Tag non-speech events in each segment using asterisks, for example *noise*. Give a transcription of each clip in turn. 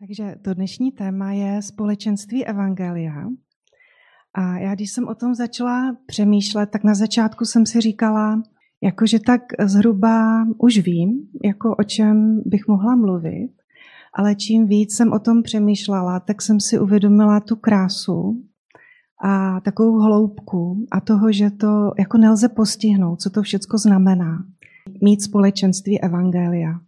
Takže to dnešní téma je společenství Evangelia. A já, když jsem o tom začala přemýšlet, tak na začátku jsem si říkala, jakože tak zhruba už vím, jako o čem bych mohla mluvit, ale čím víc jsem o tom přemýšlela, tak jsem si uvědomila tu krásu a takovou hloubku a toho, že to jako nelze postihnout, co to všechno znamená. Mít společenství Evangelia.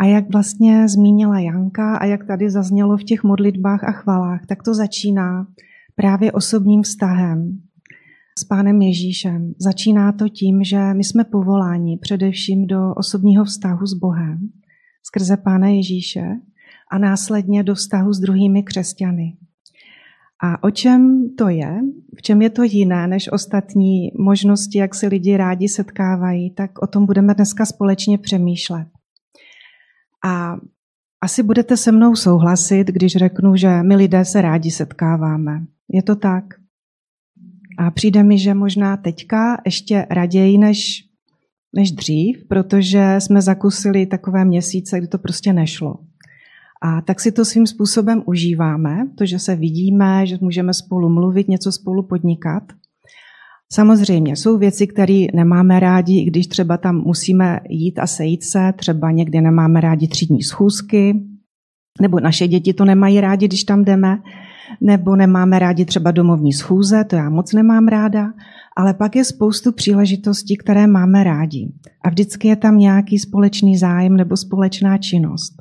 A jak vlastně zmínila Janka a jak tady zaznělo v těch modlitbách a chvalách, tak to začíná právě osobním vztahem s Pánem Ježíšem. Začíná to tím, že my jsme povoláni především do osobního vztahu s Bohem skrze Pána Ježíše a následně do vztahu s druhými křesťany. A o čem to je? V čem je to jiné než ostatní možnosti, jak se lidi rádi setkávají, tak o tom budeme dneska společně přemýšlet. A asi budete se mnou souhlasit, když řeknu, že my lidé se rádi setkáváme. Je to tak? A přijde mi, že možná teďka ještě raději než, než dřív, protože jsme zakusili takové měsíce, kdy to prostě nešlo. A tak si to svým způsobem užíváme, to, že se vidíme, že můžeme spolu mluvit, něco spolu podnikat. Samozřejmě jsou věci, které nemáme rádi, i když třeba tam musíme jít a sejít se, třeba někdy nemáme rádi třídní schůzky, nebo naše děti to nemají rádi, když tam jdeme, nebo nemáme rádi třeba domovní schůze, to já moc nemám ráda, ale pak je spoustu příležitostí, které máme rádi. A vždycky je tam nějaký společný zájem nebo společná činnost.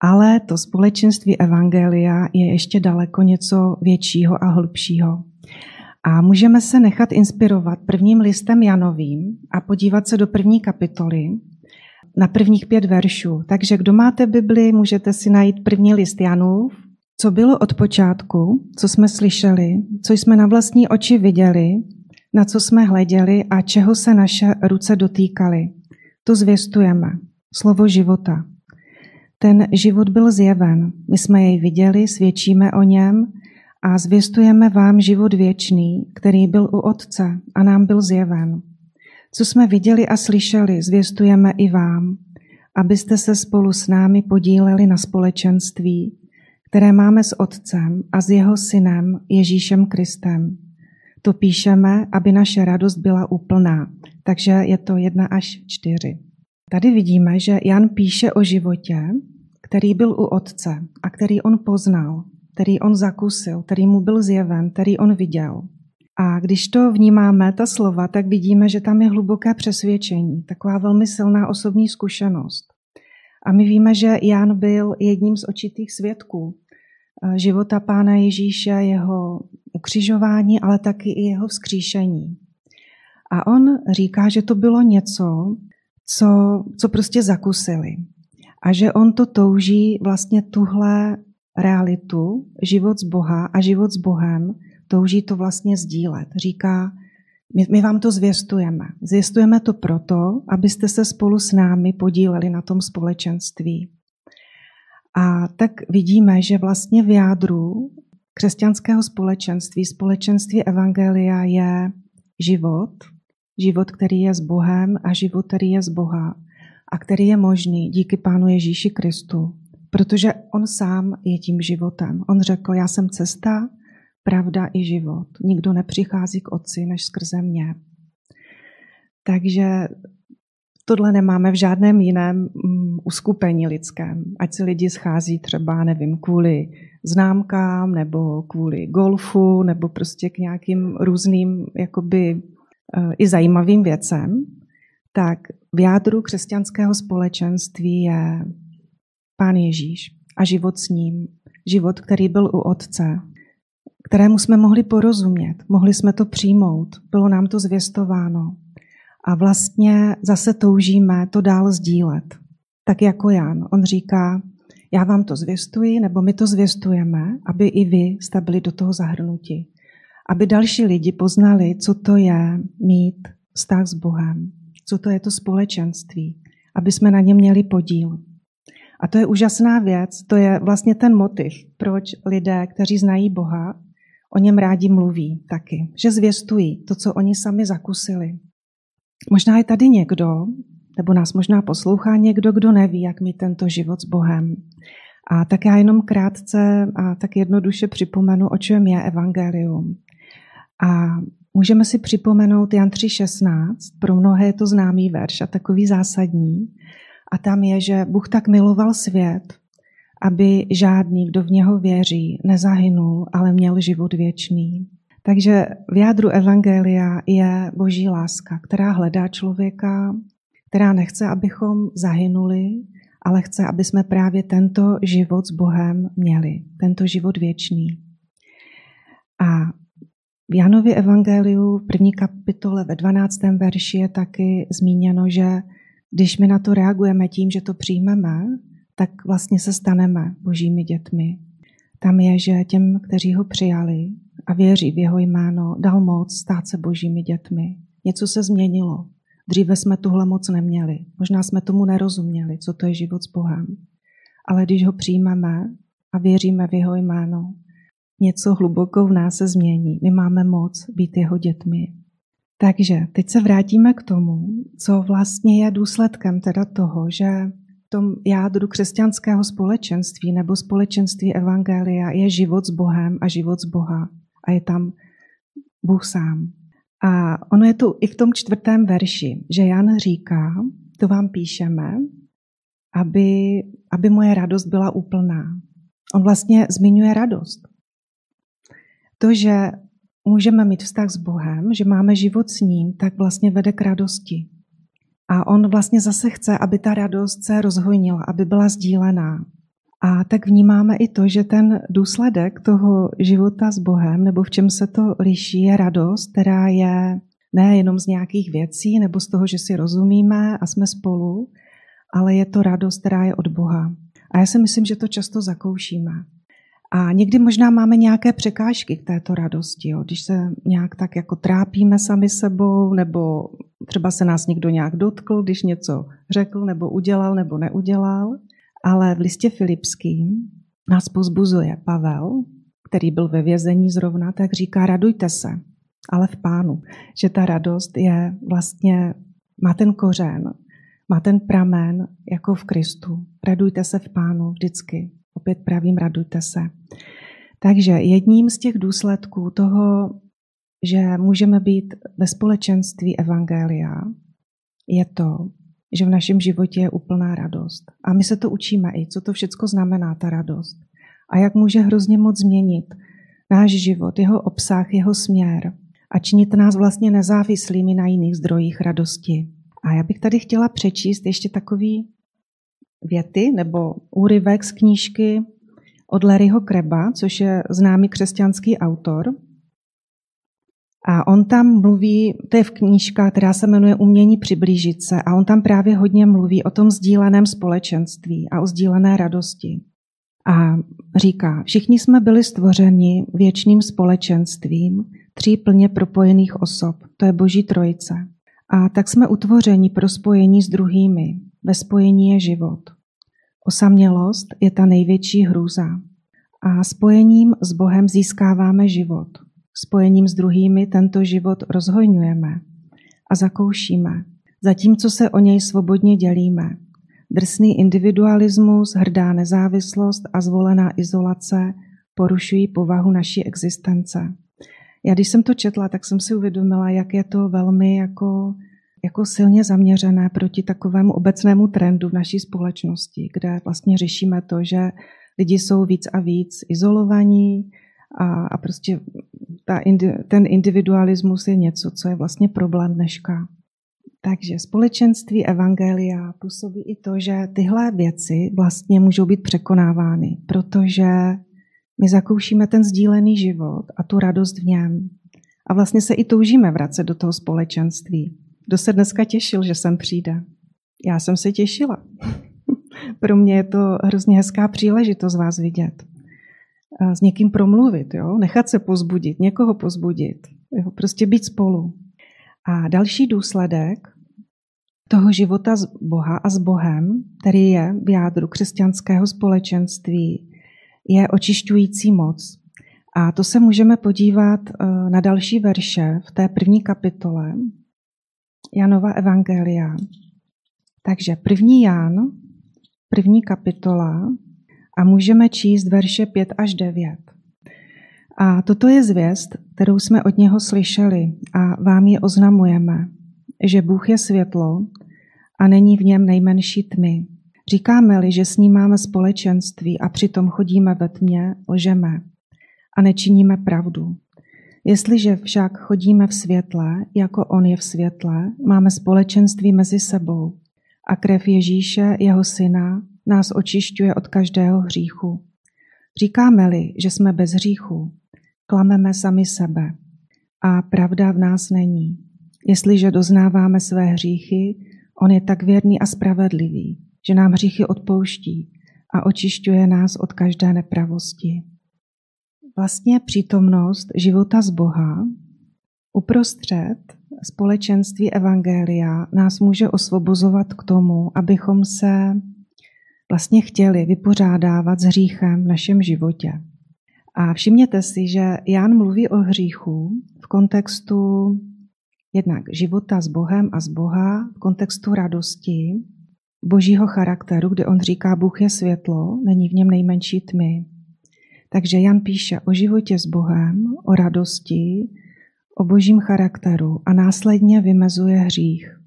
Ale to společenství Evangelia je ještě daleko něco většího a hlubšího. A můžeme se nechat inspirovat prvním listem Janovým a podívat se do první kapitoly na prvních pět veršů. Takže kdo máte Bibli, můžete si najít první list Janův, co bylo od počátku, co jsme slyšeli, co jsme na vlastní oči viděli, na co jsme hleděli a čeho se naše ruce dotýkaly. To zvěstujeme. Slovo života. Ten život byl zjeven. My jsme jej viděli, svědčíme o něm a zvěstujeme vám život věčný, který byl u Otce a nám byl zjeven. Co jsme viděli a slyšeli, zvěstujeme i vám, abyste se spolu s námi podíleli na společenství, které máme s Otcem a s jeho synem Ježíšem Kristem. To píšeme, aby naše radost byla úplná. Takže je to jedna až čtyři. Tady vidíme, že Jan píše o životě, který byl u Otce a který on poznal, který on zakusil, který mu byl zjeven, který on viděl. A když to vnímáme, ta slova, tak vidíme, že tam je hluboké přesvědčení, taková velmi silná osobní zkušenost. A my víme, že Jan byl jedním z očitých svědků eh, života Pána Ježíše, jeho ukřižování, ale taky i jeho vzkříšení. A on říká, že to bylo něco, co, co prostě zakusili. A že on to touží vlastně tuhle realitu, život z Boha a život s Bohem, touží to vlastně sdílet. Říká, my, my vám to zvěstujeme. Zvěstujeme to proto, abyste se spolu s námi podíleli na tom společenství. A tak vidíme, že vlastně v jádru křesťanského společenství, společenství Evangelia je život, život, který je s Bohem a život, který je z Boha a který je možný díky Pánu Ježíši Kristu protože on sám je tím životem. On řekl, já jsem cesta, pravda i život. Nikdo nepřichází k otci než skrze mě. Takže tohle nemáme v žádném jiném mm, uskupení lidském. Ať se lidi schází třeba, nevím, kvůli známkám, nebo kvůli golfu, nebo prostě k nějakým různým jakoby eh, i zajímavým věcem, tak v jádru křesťanského společenství je Pán Ježíš a život s ním, život, který byl u Otce, kterému jsme mohli porozumět, mohli jsme to přijmout, bylo nám to zvěstováno. A vlastně zase toužíme to dál sdílet. Tak jako Jan, on říká, já vám to zvěstuji, nebo my to zvěstujeme, aby i vy jste byli do toho zahrnuti. Aby další lidi poznali, co to je mít vztah s Bohem, co to je to společenství, aby jsme na ně měli podíl. A to je úžasná věc, to je vlastně ten motiv, proč lidé, kteří znají Boha, o něm rádi mluví taky, že zvěstují to, co oni sami zakusili. Možná je tady někdo, nebo nás možná poslouchá někdo, kdo neví, jak mít tento život s Bohem. A tak já jenom krátce a tak jednoduše připomenu, o čem je evangelium. A můžeme si připomenout Jan 3.16, pro mnohé je to známý verš a takový zásadní. A tam je, že Bůh tak miloval svět, aby žádný, kdo v něho věří, nezahynul, ale měl život věčný. Takže v jádru Evangelia je boží láska, která hledá člověka, která nechce, abychom zahynuli, ale chce, aby jsme právě tento život s Bohem měli, tento život věčný. A v Janově Evangeliu v první kapitole ve 12. verši je taky zmíněno, že když my na to reagujeme tím, že to přijmeme, tak vlastně se staneme božími dětmi. Tam je, že těm, kteří ho přijali a věří v jeho jméno, dal moc stát se božími dětmi. Něco se změnilo. Dříve jsme tuhle moc neměli. Možná jsme tomu nerozuměli, co to je život s Bohem. Ale když ho přijmeme a věříme v jeho jméno, něco hluboko v nás se změní. My máme moc být jeho dětmi. Takže teď se vrátíme k tomu, co vlastně je důsledkem teda toho, že v tom jádru křesťanského společenství nebo společenství Evangelia je život s Bohem a život z Boha. A je tam Bůh sám. A ono je tu i v tom čtvrtém verši, že Jan říká, to vám píšeme, aby, aby moje radost byla úplná. On vlastně zmiňuje radost. To, že můžeme mít vztah s Bohem, že máme život s ním, tak vlastně vede k radosti. A on vlastně zase chce, aby ta radost se rozhojnila, aby byla sdílená. A tak vnímáme i to, že ten důsledek toho života s Bohem, nebo v čem se to liší, je radost, která je ne jenom z nějakých věcí, nebo z toho, že si rozumíme a jsme spolu, ale je to radost, která je od Boha. A já si myslím, že to často zakoušíme. A někdy možná máme nějaké překážky k této radosti, jo? když se nějak tak jako trápíme sami sebou, nebo třeba se nás někdo nějak dotkl, když něco řekl, nebo udělal, nebo neudělal. Ale v listě Filipským nás pozbuzuje Pavel, který byl ve vězení zrovna, tak říká, radujte se, ale v pánu. Že ta radost je vlastně, má ten kořen, má ten pramen jako v Kristu. Radujte se v pánu vždycky. Opět pravím, radujte se. Takže jedním z těch důsledků toho, že můžeme být ve společenství Evangelia, je to, že v našem životě je úplná radost. A my se to učíme i, co to všechno znamená, ta radost. A jak může hrozně moc změnit náš život, jeho obsah, jeho směr a činit nás vlastně nezávislými na jiných zdrojích radosti. A já bych tady chtěla přečíst ještě takový věty nebo úryvek z knížky od Larryho Kreba, což je známý křesťanský autor, a on tam mluví, to je v knížka, která se jmenuje Umění přiblížit se, a on tam právě hodně mluví o tom sdíleném společenství a o sdílené radosti. A říká, všichni jsme byli stvořeni věčným společenstvím tří plně propojených osob, to je Boží trojice. A tak jsme utvořeni pro spojení s druhými. Ve spojení je život. Osamělost je ta největší hrůza. A spojením s Bohem získáváme život spojením s druhými tento život rozhojňujeme a zakoušíme, zatímco se o něj svobodně dělíme. Drsný individualismus, hrdá nezávislost a zvolená izolace porušují povahu naší existence. Já když jsem to četla, tak jsem si uvědomila, jak je to velmi jako, jako silně zaměřené proti takovému obecnému trendu v naší společnosti, kde vlastně řešíme to, že lidi jsou víc a víc izolovaní, a, a prostě ta, ten individualismus je něco, co je vlastně problém dneška. Takže společenství Evangelia působí i to, že tyhle věci vlastně můžou být překonávány, protože my zakoušíme ten sdílený život a tu radost v něm. A vlastně se i toužíme vracet do toho společenství. Kdo se dneska těšil, že sem přijde? Já jsem se těšila. *laughs* Pro mě je to hrozně hezká příležitost vás vidět s někým promluvit, jo? nechat se pozbudit, někoho pozbudit, jo? prostě být spolu. A další důsledek toho života z Boha a s Bohem, který je v jádru křesťanského společenství, je očišťující moc. A to se můžeme podívat e, na další verše v té první kapitole Janova Evangelia. Takže první Jan, první kapitola, A můžeme číst verše 5 až 9. A toto je zvěst, kterou jsme od něho slyšeli a vám ji oznamujeme, že Bůh je světlo a není v něm nejmenší tmy. Říkáme-li, že s ním máme společenství a přitom chodíme ve tmě, lžeme a nečiníme pravdu. Jestliže však chodíme v světle, jako on je v světle, máme společenství mezi sebou a krev Ježíše, jeho syna, nás očišťuje od každého hříchu. Říkáme-li, že jsme bez hříchu, klameme sami sebe a pravda v nás není. Jestliže doznáváme své hříchy, on je tak věrný a spravedlivý, že nám hříchy odpouští a očišťuje nás od každé nepravosti. Vlastně přítomnost života z Boha uprostřed společenství Evangelia nás může osvobozovat k tomu, abychom se vlastně chtěli vypořádávat s hříchem v našem životě. A všimněte si, že Jan mluví o hříchu v kontextu jednak života s Bohem a z Boha, v kontextu radosti, božího charakteru, kde on říká, Bůh je světlo, není v něm nejmenší tmy. Takže Jan píše o životě s Bohem, o radosti, o božím charakteru a následně vymezuje hřích.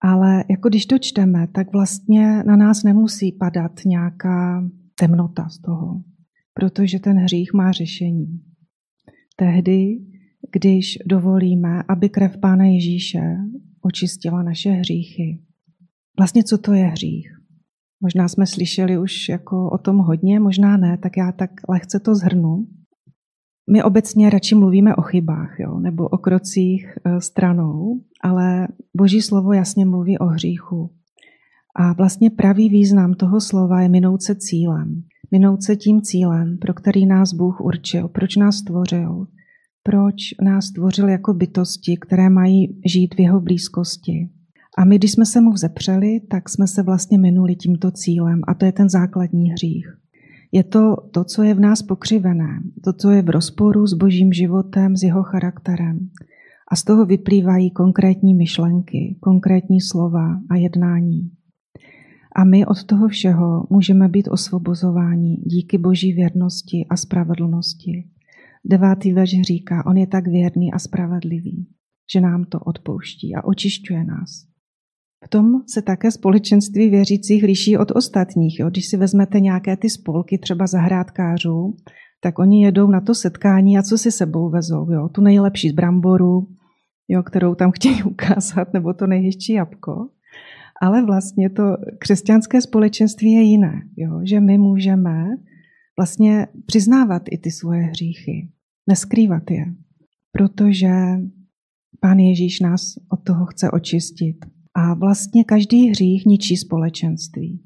Ale jako když to čteme, tak vlastně na nás nemusí padat nějaká temnota z toho, protože ten hřích má řešení. Tehdy, když dovolíme, aby krev Pána Ježíše očistila naše hříchy. Vlastně co to je hřích? Možná jsme slyšeli už jako o tom hodně, možná ne, tak já tak lehce to zhrnu. My obecně radši mluvíme o chybách jo, nebo o krocích e, stranou, ale Boží slovo jasně mluví o hříchu. A vlastně pravý význam toho slova je minout se cílem. Minout se tím cílem, pro který nás Bůh určil, proč nás stvořil, proč nás stvořil jako bytosti, které mají žít v jeho blízkosti. A my, když jsme se mu vzepřeli, tak jsme se vlastně minuli tímto cílem a to je ten základní hřích. Je to to, co je v nás pokřivené, to, co je v rozporu s božím životem, s jeho charakterem. A z toho vyplývají konkrétní myšlenky, konkrétní slova a jednání. A my od toho všeho můžeme být osvobozováni díky boží věrnosti a spravedlnosti. Devátý verš říká, on je tak věrný a spravedlivý, že nám to odpouští a očišťuje nás. V tom se také společenství věřících liší od ostatních. Jo. Když si vezmete nějaké ty spolky, třeba zahrádkářů, tak oni jedou na to setkání a co si sebou vezou? Jo. Tu nejlepší z bramboru, jo, kterou tam chtějí *laughs* ukázat, nebo to nejhezčí jabko. Ale vlastně to křesťanské společenství je jiné, jo, že my můžeme vlastně přiznávat i ty svoje hříchy, neskrývat je, protože Pán Ježíš nás od toho chce očistit. A vlastně každý hřích ničí společenství.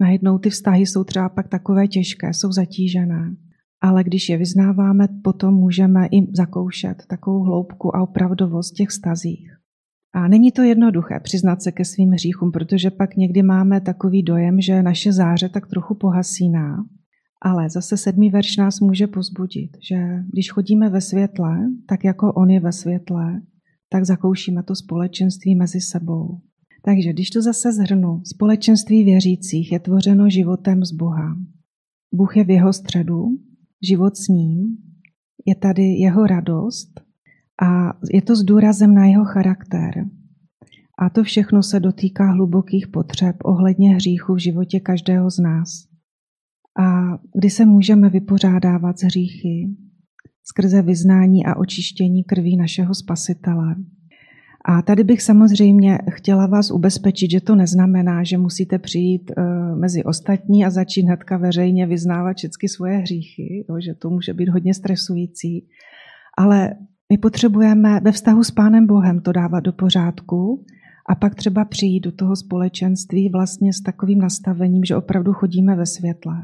Najednou ty vztahy jsou třeba pak takové těžké, jsou zatížené. Ale když je vyznáváme, potom můžeme i zakoušet takovou hloubku a opravdovost těch vztazích. A není to jednoduché přiznat se ke svým hříchům, protože pak někdy máme takový dojem, že naše záře tak trochu pohasíná. Ale zase sedmý verš nás může pozbudit, že když chodíme ve světle, tak jako on je ve světle, tak zakoušíme to společenství mezi sebou. Takže když to zase zhrnu, společenství věřících je tvořeno životem z Boha. Bůh je v jeho středu, život s ním, je tady jeho radost a je to s důrazem na jeho charakter. A to všechno se dotýká hlubokých potřeb ohledně hříchu v životě každého z nás. A kdy se můžeme vypořádávat z hříchy, skrze vyznání a očištění krví našeho Spasitele. A tady bych samozřejmě chtěla vás ubezpečit, že to neznamená, že musíte přijít eh, mezi ostatní a začít hnedka veřejně vyznávat všechny svoje hříchy, že to může být hodně stresující. Ale my potřebujeme ve vztahu s Pánem Bohem to dávat do pořádku a pak třeba přijít do toho společenství vlastně s takovým nastavením, že opravdu chodíme ve světle.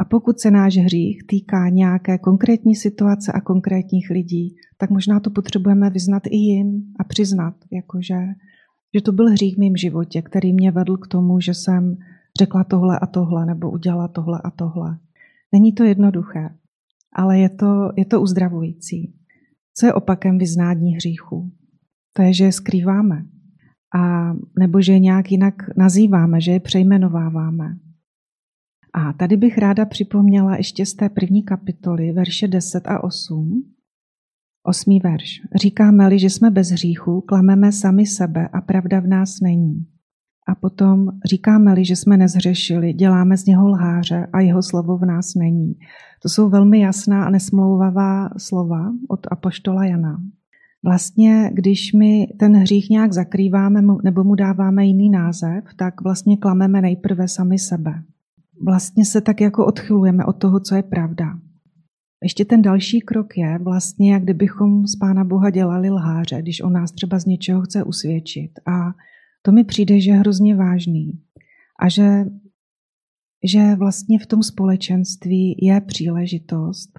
A pokud se náš hřích týká nějaké konkrétní situace a konkrétních lidí, tak možná to potřebujeme vyznat i jim a přiznat, jakože, že to byl hřích v mém životě, který mě vedl k tomu, že jsem řekla tohle a tohle, nebo udělala tohle a tohle. Není to jednoduché, ale je to, je to uzdravující. Co je opakem vyznání hříchu? To je, že je skrýváme. A nebo že je nějak jinak nazýváme, že je přejmenováváme. A tady bych ráda připomněla ještě z té první kapitoly, verše 10 a 8. Osmý verš. Říkáme-li, že jsme bez hříchu, klameme sami sebe a pravda v nás není. A potom říkáme-li, že jsme nezřešili, děláme z něho lháře a jeho slovo v nás není. To jsou velmi jasná a nesmlouvavá slova od Apoštola Jana. Vlastně, když my ten hřích nějak zakrýváme nebo mu dáváme jiný název, tak vlastně klameme nejprve sami sebe. Vlastně se tak jako odchylujeme od toho, co je pravda. Ještě ten další krok je vlastně, jak kdybychom z Pána Boha dělali lháře, když on nás třeba z něčeho chce usvědčit. A to mi přijde, že je hrozně vážný. A že, že vlastně v tom společenství je příležitost,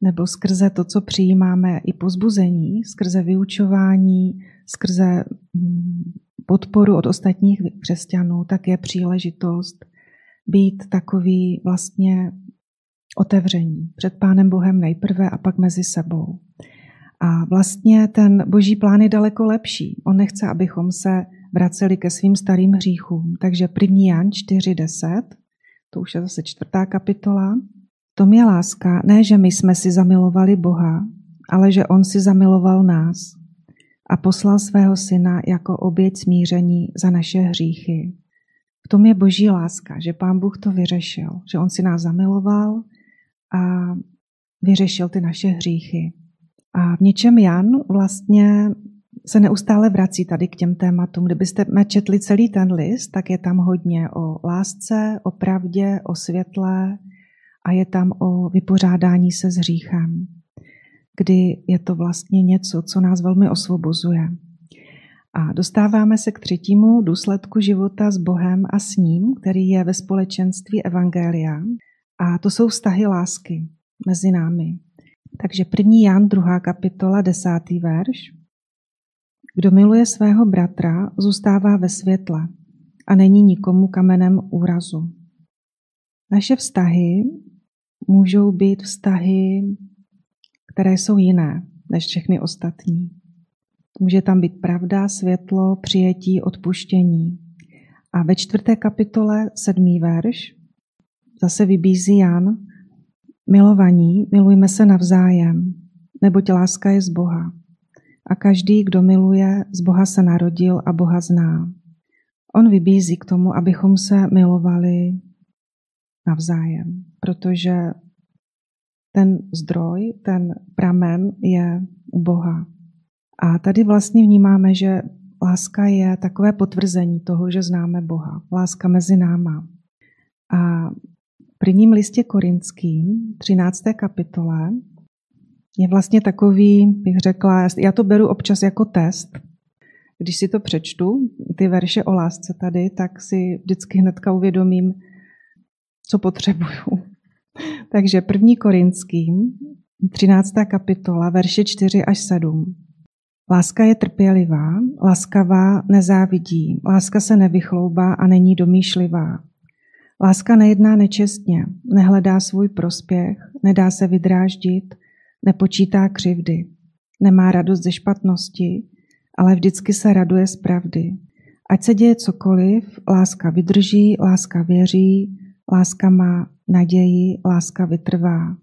nebo skrze to, co přijímáme, i pozbuzení, skrze vyučování, skrze mm, podporu od ostatních křesťanů, tak je příležitost být takový vlastně otevření před Pánem Bohem nejprve a pak mezi sebou. A vlastně ten boží plán je daleko lepší. On nechce, abychom se vraceli ke svým starým hříchům. Takže 1. Jan 4.10, to už je zase čtvrtá kapitola, tom je láska, ne, že my jsme si zamilovali Boha, ale že On si zamiloval nás a poslal svého syna jako oběť smíření za naše hříchy. V tom je boží láska, že pán Bůh to vyřešil, že on si nás zamiloval a vyřešil ty naše hříchy. A v něčem Jan vlastně se neustále vrací tady k těm tématům. Kdybyste četli celý ten list, tak je tam hodně o lásce, o pravdě, o světle a je tam o vypořádání se s hříchem, kdy je to vlastně něco, co nás velmi osvobozuje. A dostáváme se k třetímu důsledku života s Bohem a s ním, který je ve společenství Evangelia. A to jsou vztahy lásky mezi námi. Takže první Jan, druhá kapitola, desátý verš. Kdo miluje svého bratra, zůstává ve světle a není nikomu kamenem úrazu. Naše vztahy můžou být vztahy, které jsou jiné než všechny ostatní. Může tam být pravda, světlo, přijetí, odpuštění. A ve čtvrté kapitole, sedmý verš, zase vybízí Jan, milovaní, milujme se navzájem, neboť láska je z Boha. A každý, kdo miluje, z Boha se narodil a Boha zná. On vybízí k tomu, abychom se milovali navzájem, protože ten zdroj, ten pramen je u Boha. A tady vlastně vnímáme, že láska je takové potvrzení toho, že známe Boha. Láska mezi náma. A v prvním listě korinským, 13. kapitole, je vlastně takový, bych řekla, já to beru občas jako test. Když si to přečtu, ty verše o lásce tady, tak si vždycky hnedka uvědomím, co potřebuju. *laughs* Takže první korinským, 13. kapitola, verše 4 až 7. Láska je trpělivá, laskavá nezávidí, láska se nevychloubá a není domýšlivá. Láska nejedná nečestně, nehledá svůj prospěch, nedá se vydráždit, nepočítá křivdy, nemá radost ze špatnosti, ale vždycky se raduje z pravdy. Ať se děje cokoliv, láska vydrží, láska věří, láska má naději, láska vytrvá.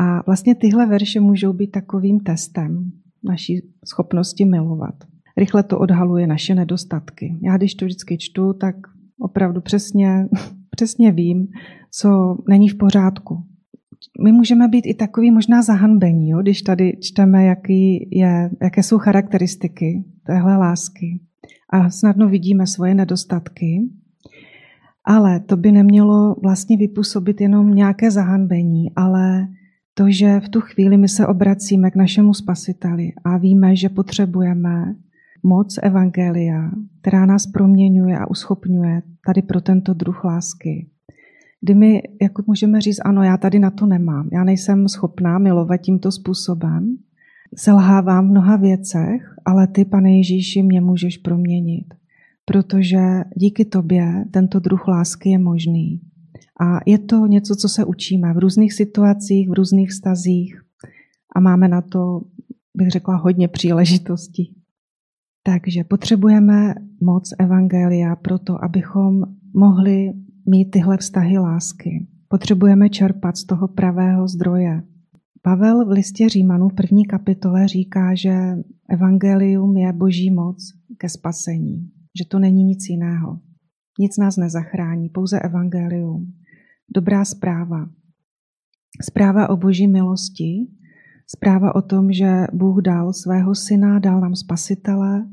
A vlastně tyhle verše můžou být takovým testem naší schopnosti milovat. Rychle to odhaluje naše nedostatky. Já když to vždycky čtu, tak opravdu přesně, *laughs* přesně vím, co není v pořádku. My můžeme být i takový možná zahanbení, jo, když tady čteme, jaký je, jaké jsou charakteristiky téhle lásky. A snadno vidíme svoje nedostatky, ale to by nemělo vlastně vypůsobit jenom nějaké zahanbení, ale to, že v tu chvíli my se obracíme k našemu spasiteli a víme, že potřebujeme moc Evangelia, která nás proměňuje a uschopňuje tady pro tento druh lásky. Kdy my jako můžeme říct, ano, já tady na to nemám, já nejsem schopná milovat tímto způsobem, selhávám v mnoha věcech, ale ty, pane Ježíši, mě můžeš proměnit protože díky tobě tento druh lásky je možný. A je to něco, co se učíme v různých situacích, v různých stazích a máme na to, bych řekla, hodně příležitostí. Takže potřebujeme moc Evangelia pro to, abychom mohli mít tyhle vztahy lásky. Potřebujeme čerpat z toho pravého zdroje. Pavel v listě Římanů v první kapitole říká, že evangelium je boží moc ke spasení, že to není nic jiného. Nic nás nezachrání, pouze evangelium. Dobrá zpráva. Zpráva o boží milosti, zpráva o tom, že Bůh dal svého syna, dal nám spasitele,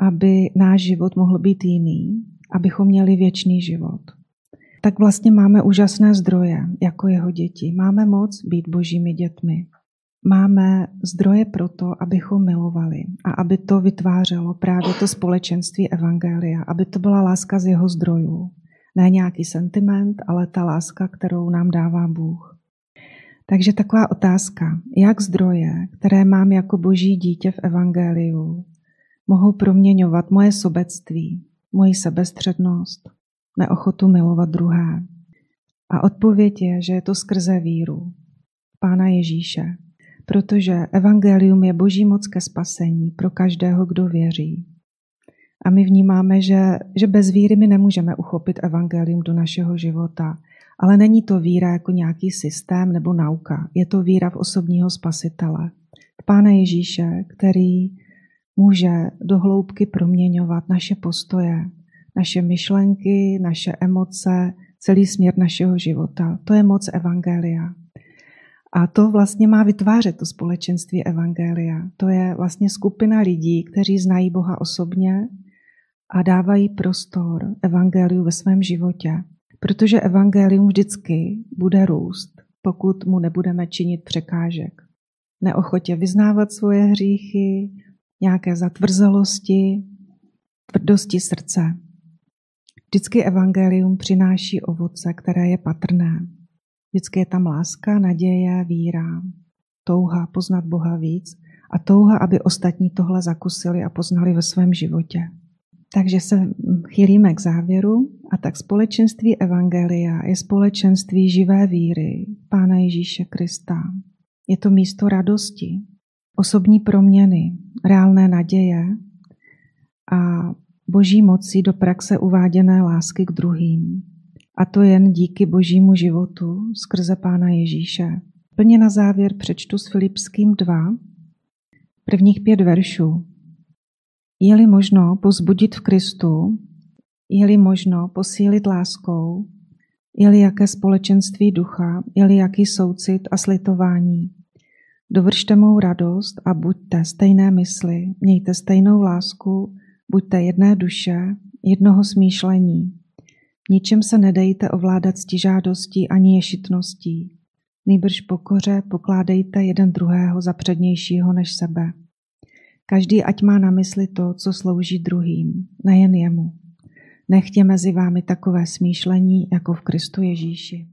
aby náš život mohl být jiný, abychom měli věčný život. Tak vlastně máme úžasné zdroje jako jeho děti. Máme moc být božími dětmi. Máme zdroje pro to, abychom milovali a aby to vytvářelo právě to společenství Evangelia, aby to byla láska z jeho zdrojů. Ne nějaký sentiment, ale ta láska, kterou nám dává Bůh. Takže taková otázka, jak zdroje, které mám jako boží dítě v Evangeliu, mohou proměňovat moje sobectví, moji sebestřednost, neochotu milovat druhé. A odpověď je, že je to skrze víru Pána Ježíše, protože evangelium je boží moc ke spasení pro každého, kdo věří. A my vnímáme, že, že bez víry my nemůžeme uchopit evangelium do našeho života. Ale není to víra jako nějaký systém nebo nauka. Je to víra v osobního spasitele, v Pána Ježíše, který může do hloubky proměňovat naše postoje, naše myšlenky, naše emoce, celý směr našeho života. To je moc Evangelia. A to vlastně má vytvářet to společenství Evangelia. To je vlastně skupina lidí, kteří znají Boha osobně a dávají prostor Evangeliu ve svém životě. Protože Evangelium vždycky bude růst, pokud mu nebudeme činit překážek. Neochotě vyznávat svoje hříchy, nějaké zatvrzelosti, tvrdosti srdce. Vždycky evangelium přináší ovoce, které je patrné. Vždycky je tam láska, naděje, víra, touha poznat Boha víc a touha, aby ostatní tohle zakusili a poznali ve svém životě. Takže se chýlíme k závěru a tak společenství Evangelia je společenství živé víry Pána Ježíše Krista. Je to místo radosti, osobní proměny, reálné naděje a boží moci do praxe uváděné lásky k druhým. A to jen díky božímu životu skrze Pána Ježíše. Plně na závěr přečtu s Filipským 2, prvních pět veršů. Je-li možno pozbudit v Kristu, je-li možno posílit láskou, je-li jaké společenství ducha, je-li jaký soucit a slitování. Dovršte mou radost a buďte stejné mysli, mějte stejnou lásku, buďte jedné duše, jednoho smýšlení. Ničem se nedejte ovládat stižádostí ani ješitností. Nejbrž pokoře pokládejte jeden druhého za přednějšího než sebe. Každý ať má na mysli to, co slouží druhým, nejen jemu. Nechtě mezi vámi takové smýšlení jako v Kristu Ježíši.